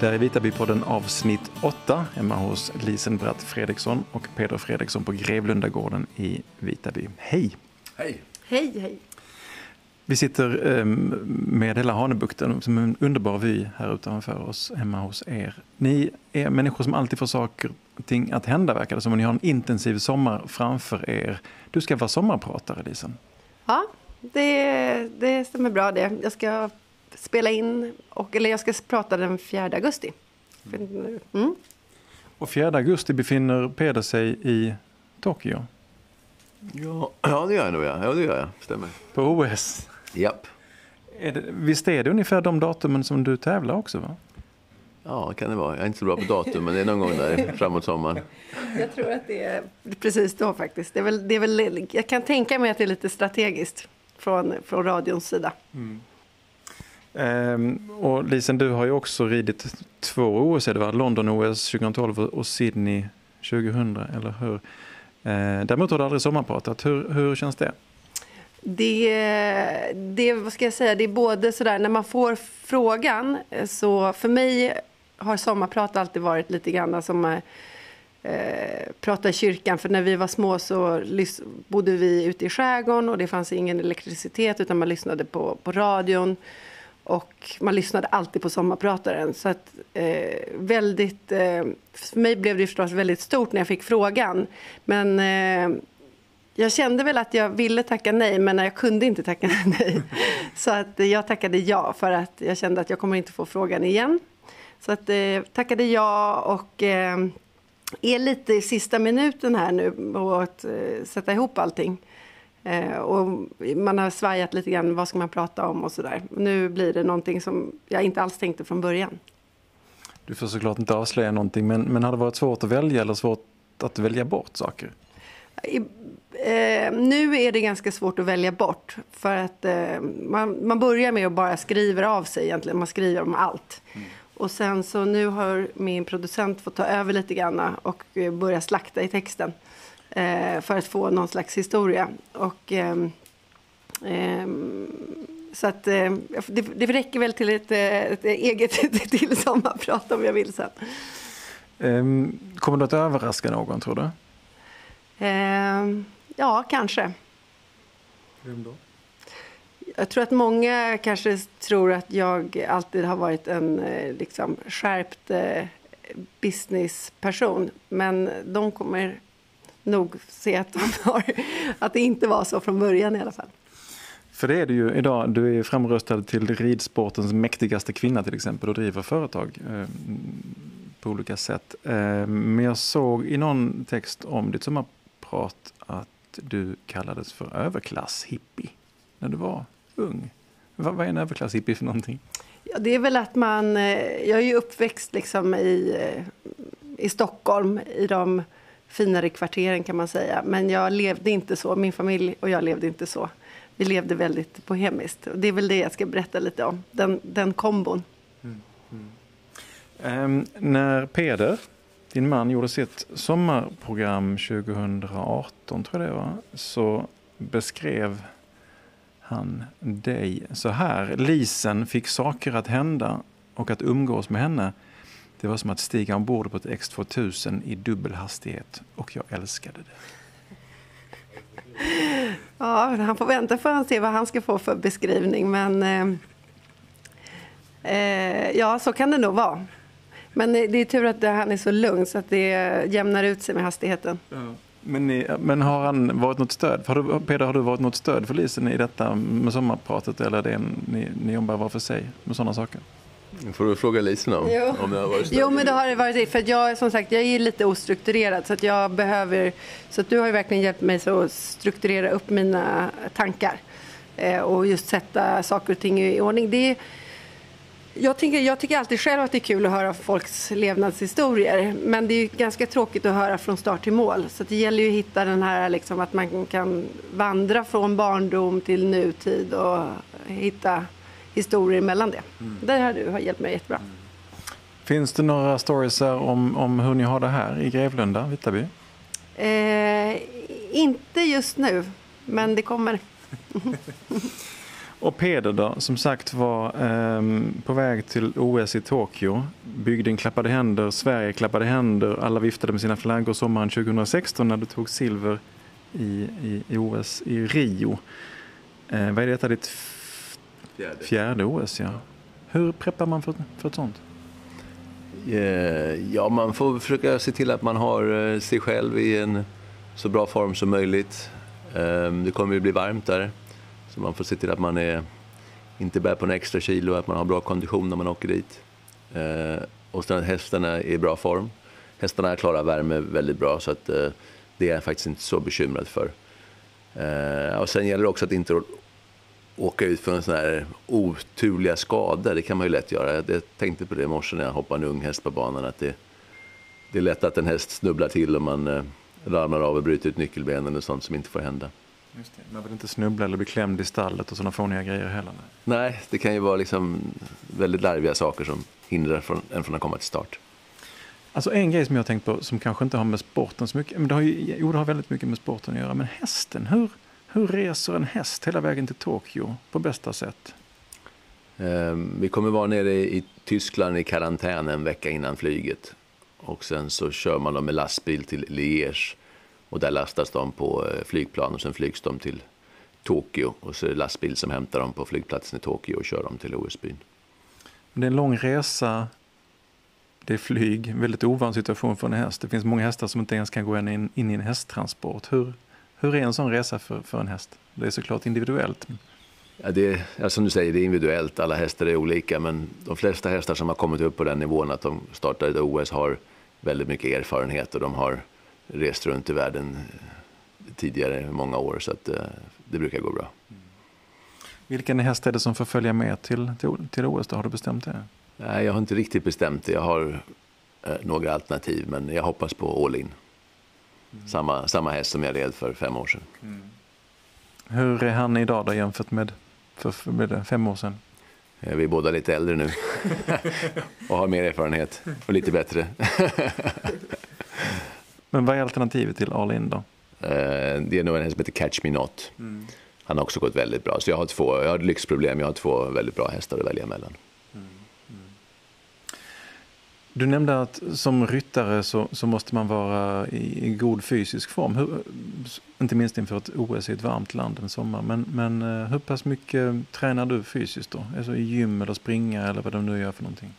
Det här är Vitabypodden avsnitt 8 hemma hos Lisen Bratt Fredriksson och Peder Fredriksson på Grevlundagården i Vitaby. Hej! Hej! Hej, hej! Vi sitter eh, med hela Hanebukten som en underbar vy här utanför oss hemma hos er. Ni är människor som alltid får saker och ting att hända verkar det som. Ni har en intensiv sommar framför er. Du ska vara sommarpratare Lisen. Ja, det, det stämmer bra det. Jag ska spela in, och, eller jag ska prata den 4 augusti. Mm. Och 4 augusti befinner Peder sig i Tokyo. Ja, ja det gör jag nog. Ja. ja, det gör jag. Stämmer. På OS. Japp. Är det, visst är det ungefär de datumen som du tävlar också? va? Ja, kan det vara. Jag är inte så bra på datum, men det är någon gång där framåt sommaren. Jag tror att det är precis då faktiskt. Det är väl, det är väl, jag kan tänka mig att det är lite strategiskt från, från radions sida. Mm. Um, och Lisen, du har ju också ridit två OS, det var London-OS 2012 och Sydney 2000, eller hur? Uh, däremot har du aldrig sommarpratat. Hur, hur känns det? Det, det, vad ska jag säga, det är både sådär när man får frågan, eh, så för mig har sommarprat alltid varit lite grann som eh, eh prata i kyrkan. För när vi var små så bodde vi ute i skärgården och det fanns ingen elektricitet utan man lyssnade på, på radion. Och man lyssnade alltid på sommarprataren. Så att, eh, väldigt, eh, för mig blev det förstås väldigt stort när jag fick frågan. Men eh, jag kände väl att jag ville tacka nej, men jag kunde inte tacka nej. Så att jag tackade ja, för att jag kände att jag kommer inte få frågan igen. Så att eh, tackade ja och eh, är lite i sista minuten här nu på att eh, sätta ihop allting. Eh, och man har svajat lite grann, vad ska man prata om och sådär. Nu blir det någonting som jag inte alls tänkte från början. Du får såklart inte avslöja någonting, men, men har det varit svårt att välja eller svårt att välja bort saker? I, eh, nu är det ganska svårt att välja bort. För att eh, man, man börjar med att bara skriva av sig egentligen. Man skriver om allt. Mm. Och sen så nu har min producent fått ta över lite grann och eh, börja slakta i texten. Eh, för att få någon slags historia. Och, eh, så att eh, det, det räcker väl till ett, ett eget till sommarprat om jag vill sen. Ehm, kommer du att överraska någon tror du? Ehm, ja, kanske. Vem då? Jag tror att många kanske tror att jag alltid har varit en liksom, skärpt businessperson. Men de kommer nog se att, har, att det inte var så från början i alla fall. För det är du ju idag. Du är framröstad till ridsportens mäktigaste kvinna till exempel och driver företag eh, på olika sätt. Eh, men jag såg i någon text om ditt sommarprat att du kallades för överklasshippie när du var ung. Vad, vad är en överklasshippie för någonting? Ja, det är väl att man, eh, jag är ju uppväxt liksom i, eh, i Stockholm i de finare kvarteren kan man säga. Men jag levde inte så, min familj och jag levde inte så. Vi levde väldigt bohemiskt. Det är väl det jag ska berätta lite om, den, den kombon. Mm, mm. Um, när Peder, din man, gjorde sitt sommarprogram 2018, tror jag det var, så beskrev han dig så här. Lisen fick saker att hända och att umgås med henne det var som att stiga ombord på ett X2000 i dubbel hastighet och jag älskade det. Ja, han får vänta för att se vad han ska få för beskrivning. Men eh, eh, ja, så kan det nog vara. Men det är tur att han är så lugn så att det jämnar ut sig med hastigheten. Ja. Men, ni, men har han varit något stöd? Har du, Peder, har du varit något stöd för Lisen i detta med sommarpratet eller det ni, ni jobbar var för sig med sådana saker? Får du fråga Lisen om. Jo. om det har varit jo, men det har det varit. För jag, som sagt, jag är lite ostrukturerad så att jag behöver... Så att du har ju verkligen hjälpt mig så att strukturera upp mina tankar. Eh, och just sätta saker och ting i ordning. Det är, jag, tycker, jag tycker alltid själv att det är kul att höra folks levnadshistorier. Men det är ganska tråkigt att höra från start till mål. Så det gäller ju att hitta den här liksom, att man kan vandra från barndom till nutid och hitta historier mellan det. Mm. Det har du har hjälpt mig jättebra. Mm. Finns det några stories om, om hur ni har det här i Grevlunda, Vitaby? Eh, inte just nu, men det kommer. Och Peder då, som sagt var eh, på väg till OS i Tokyo. Bygden klappade händer, Sverige klappade händer, alla viftade med sina flaggor sommaren 2016 när du tog silver i, i, i OS i Rio. Eh, vad är detta, ditt fjärde, fjärde OS? Ja. Hur preppar man för, för ett sånt? Eh, ja, man får försöka se till att man har eh, sig själv i en så bra form som möjligt. Ehm, det kommer ju bli varmt där, så man får se till att man är, inte bär på en extra kilo, att man har bra kondition när man åker dit. Ehm, och sen att hästarna är i bra form. Hästarna klarar värme väldigt bra, så att eh, det är jag faktiskt inte så bekymrad för. Och sen gäller det också att inte åka ut för en sån här oturliga skador. Det kan man ju lätt göra. Jag tänkte på det i morse när jag hoppade en ung häst på banan. Att det, det är lätt att en häst snubblar till om man ramlar av och bryter ut nyckelbenen och sånt som inte får hända. Just det. Man vill inte snubbla eller bli klämd i stallet och sådana fåniga grejer heller. Nej, det kan ju vara liksom väldigt larviga saker som hindrar från, en från att komma till start. Alltså en grej som jag tänkt på som kanske inte har med sporten så mycket, men det har ju, jo det har väldigt mycket med sporten att göra, men hästen, hur, hur reser en häst hela vägen till Tokyo på bästa sätt? Um, vi kommer vara nere i Tyskland i karantän en vecka innan flyget. Och sen så kör man dem med lastbil till Liège och där lastas de på eh, flygplan och sen flygs de till Tokyo och så är det lastbil som hämtar dem på flygplatsen i Tokyo och kör dem till OS-byn. Det är en lång resa, det är flyg, väldigt ovan situation för en häst. Det finns många hästar som inte ens kan gå in, in i en hästtransport. Hur, hur är en sån resa för, för en häst? Det är såklart individuellt. Ja, det ja, som du säger, det är individuellt. Alla hästar är olika, men de flesta hästar som har kommit upp på den nivån att de startar ett OS har väldigt mycket erfarenhet och de har rest runt i världen tidigare i många år så att eh, det brukar gå bra. Vilken häst är det som får följa med till, till, till OS? Då? Har du bestämt det? Nej, jag har inte riktigt bestämt det. Jag har eh, några alternativ men jag hoppas på all in. Mm. Samma, samma häst som jag red för fem år sedan. Mm. Hur är han idag då jämfört med för, för fem år sedan? Eh, vi är båda lite äldre nu och har mer erfarenhet och lite bättre. Men vad är alternativet till All In då? Eh, det är nog en häst som heter Catch Me Not. Mm. Han har också gått väldigt bra. Så jag har, två, jag har ett lyxproblem, jag har två väldigt bra hästar att välja mellan. Du nämnde att som ryttare så, så måste man vara i, i god fysisk form. Hur, inte minst inför ett OS i ett varmt land en sommar. Men, men eh, hur pass mycket tränar du fysiskt då? Alltså i gym eller springa eller vad du nu gör för någonting?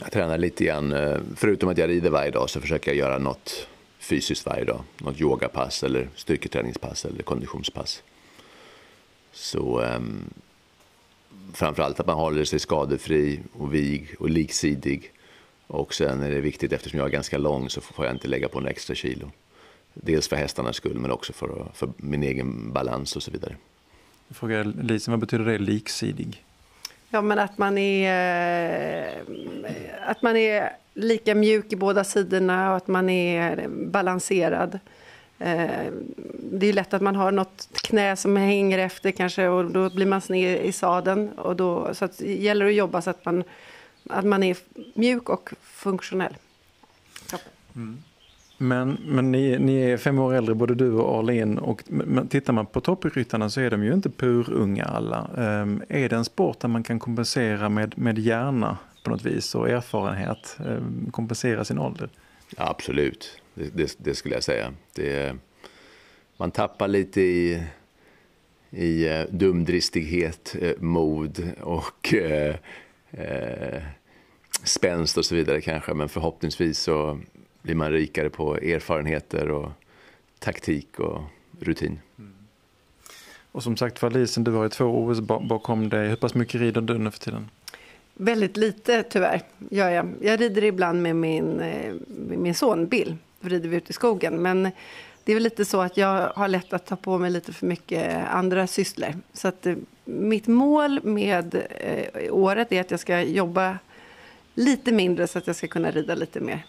Jag tränar lite grann. Eh, förutom att jag rider varje dag så försöker jag göra något fysiskt varje dag. Något yogapass eller styrketräningspass eller konditionspass. Så um, framförallt att man håller sig skadefri och vig och liksidig. Och sen är det viktigt, eftersom jag är ganska lång så får jag inte lägga på en extra kilo. Dels för hästarnas skull men också för, för min egen balans och så vidare. Jag frågar Lisen, vad betyder det liksidig? Ja, men att man är, att man är lika mjuk i båda sidorna och att man är balanserad. Eh, det är lätt att man har något knä som hänger efter kanske och då blir man sned i sadeln. Och då, så att det gäller att jobba så att man, att man är mjuk och funktionell. Mm. Men, men ni, ni, är fem år äldre, både du och Arlene. Och men tittar man på toppryttarna så är de ju inte purunga alla. Um, är det en sport där man kan kompensera med, med hjärna på något vis och erfarenhet? Um, kompensera sin ålder? Ja, absolut, det, det, det, skulle jag säga. Det, man tappar lite i, i uh, dumdristighet, uh, mod och uh, spänst och så vidare kanske. Men förhoppningsvis så blir man rikare på erfarenheter och taktik och rutin. Mm. Och som sagt Lisen, du har ju två OS bakom dig. Hur pass mycket rider du nu för tiden? Väldigt lite tyvärr, gör jag. Jag rider ibland med min, eh, med min son Bill. Då rider vi ute i skogen. Men det är väl lite så att jag har lätt att ta på mig lite för mycket andra sysslor. Så att eh, mitt mål med eh, året är att jag ska jobba lite mindre så att jag ska kunna rida lite mer.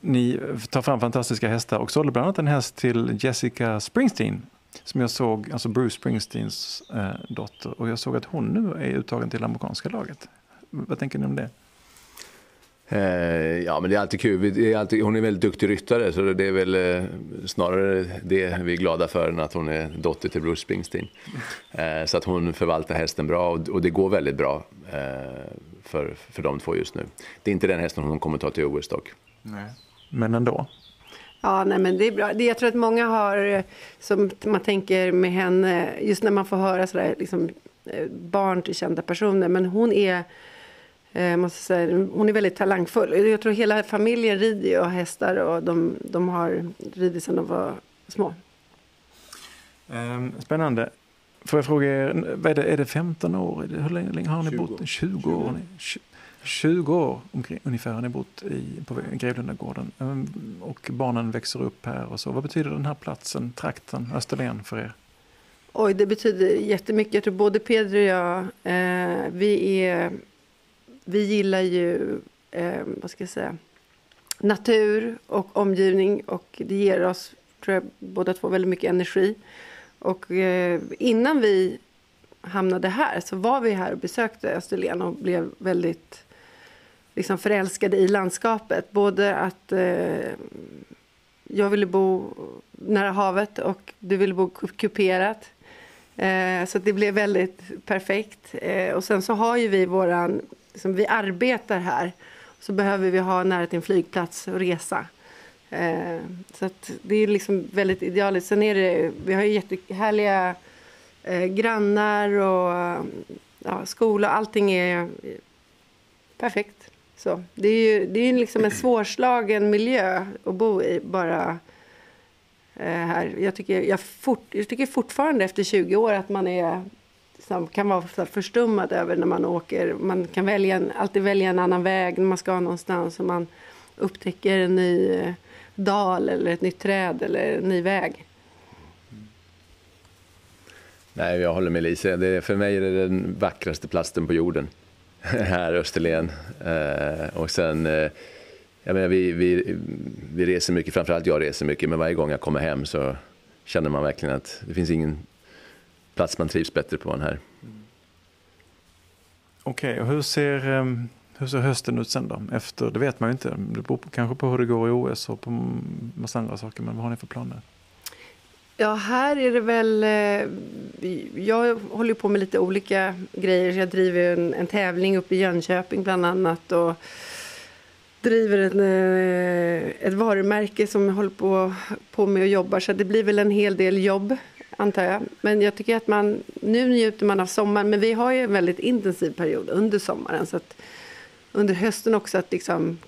Ni tar fram fantastiska hästar och sålde bland annat en häst till Jessica Springsteen som jag såg, alltså Bruce Springsteens eh, dotter. Och jag såg att hon nu är uttagen till amerikanska laget. Vad tänker ni om det? Eh, ja, men det är alltid kul. Det är alltid, hon är väldigt duktig ryttare så det är väl eh, snarare det vi är glada för än att hon är dotter till Bruce Springsteen. Eh, så att hon förvaltar hästen bra och, och det går väldigt bra eh, för, för de två just nu. Det är inte den hästen hon kommer ta till OS dock. Nej. Men ändå. Ja, nej, men det är bra. Det, jag tror att många har, som man tänker med henne, just när man får höra sådär, liksom, barn till kända personer, men hon är Eh, måste säga, hon är väldigt talangfull. Jag tror hela familjen rider ju och hästar och de, de har ridit sedan de var små. Ehm, spännande. Får jag fråga er, är det, är det 15 år? Hur länge har ni 20. bott? 20 år? 20, 20 år ungefär har ni bott i, på Grevlundagården. Ehm, och barnen växer upp här och så. Vad betyder den här platsen, trakten, Österlen för er? Oj, det betyder jättemycket. Jag tror både Peder och jag, eh, vi är vi gillar ju, eh, vad ska jag säga, natur och omgivning och det ger oss, tror jag, båda två väldigt mycket energi. Och eh, innan vi hamnade här så var vi här och besökte Österlen och blev väldigt liksom förälskade i landskapet. Både att eh, jag ville bo nära havet och du ville bo kuperat. Eh, så det blev väldigt perfekt. Eh, och sen så har ju vi våran liksom, vi arbetar här så behöver vi ha nära till en flygplats och resa. Eh, så det är liksom väldigt idealiskt. Sen är det, vi har ju jättehärliga eh, grannar och ja, skola. Allting är perfekt. Så, det är ju det är liksom en svårslagen miljö att bo i bara eh, här. Jag tycker, jag, fort, jag tycker fortfarande efter 20 år att man är som kan vara förstummad över när man åker. Man kan välja, alltid välja en annan väg när man ska någonstans och man upptäcker en ny eh, dal eller ett nytt träd eller en ny väg. Nej, jag håller med Lisa. Det är, för mig är det den vackraste platsen på jorden. här, Österlen. Eh, och sen, eh, jag menar, vi, vi, vi reser mycket, framförallt jag reser mycket, men varje gång jag kommer hem så känner man verkligen att det finns ingen plats man trivs bättre på än här. Okej, okay, och hur ser, ehm, hur ser hösten ut sen då? Efter, det vet man ju inte. Det beror på, kanske på hur det går i OS och på massa andra saker. Men vad har ni för planer? Ja, här är det väl... Eh, jag håller på med lite olika grejer. Jag driver en, en tävling uppe i Jönköping bland annat. Och driver en, eh, ett varumärke som jag håller på, på med och jobbar. Så det blir väl en hel del jobb antar jag. Men jag tycker att man, nu njuter man av sommaren, men vi har ju en väldigt intensiv period under sommaren. Så att under hösten också att liksom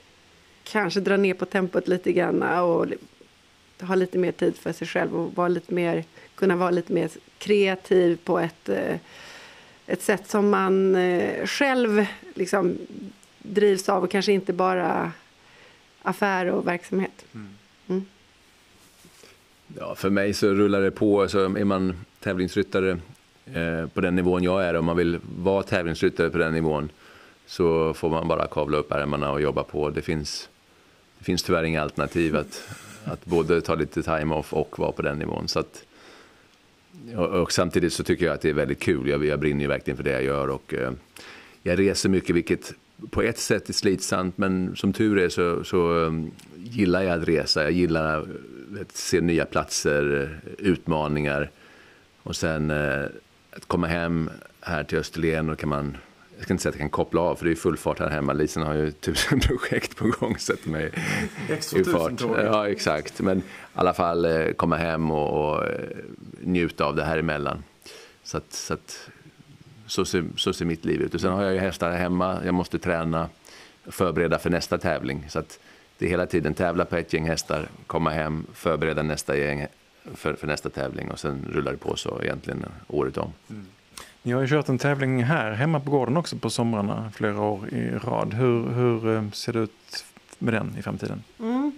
kanske dra ner på tempot lite grann och ha lite mer tid för sig själv och vara lite mer, kunna vara lite mer kreativ på ett, eh, ett sätt som man eh, själv liksom drivs av och kanske inte bara affär och verksamhet. Mm. För mig så rullar det på. Så är man tävlingsryttare eh, på den nivån jag är, om man vill vara tävlingsryttare på den nivån, så får man bara kavla upp ärmarna och jobba på. Det finns, det finns tyvärr inga alternativ att, att både ta lite time-off och vara på den nivån. Så att, och, och, samtidigt så tycker jag att det är väldigt kul. Jag, jag brinner ju verkligen för det jag gör. Och, eh, jag reser mycket, vilket på ett sätt är slitsamt, men som tur är så, så um, gillar jag att resa. Jag gillar se nya platser, utmaningar. Och sen eh, att komma hem här till Österlen och kan man jag ska inte säga att jag kan koppla av, för det är full fart här hemma. Lisen har ju tusen projekt på gång, sätter mig i fart. Ja, exakt. Men i alla fall eh, komma hem och, och eh, njuta av det här emellan. Så, att, så, att, så, ser, så ser mitt liv ut. Och sen har jag ju hästar hemma, jag måste träna, förbereda för nästa tävling. Så att det är hela tiden tävla på ett gäng hästar, komma hem, förbereda nästa gäng för, för nästa tävling och sen rullar det på så egentligen året om. Mm. Ni har ju kört en tävling här hemma på gården också på somrarna flera år i rad. Hur, hur eh, ser det ut med den i framtiden? Mm.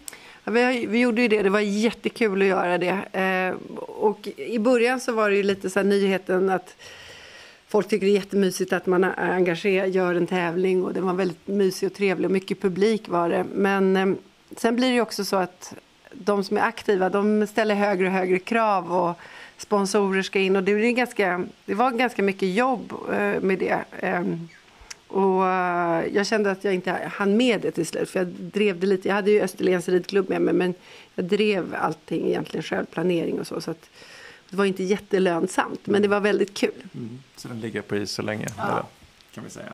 Ja, vi, vi, gjorde ju det, det var jättekul att göra det. Eh, och i början så var det ju lite så nyheten att folk tycker det är jättemysigt att man engagerar, gör en tävling och det var väldigt mysig och trevlig och mycket publik var det. Men eh, sen blir det ju också så att de som är aktiva de ställer högre och högre krav och sponsorer ska in och det, är ganska, det var ganska mycket jobb eh, med det. Eh, Och eh, jag kände att jag inte hann med det till slut. För jag drev det lite. Jag hade ju Österlens ridklubb med mig. Men jag drev allting egentligen själv. Planering och så. så att det var inte jättelönsamt. Men det var väldigt kul. Mm. Så den ligger på is så länge. Ja. kan vi säga.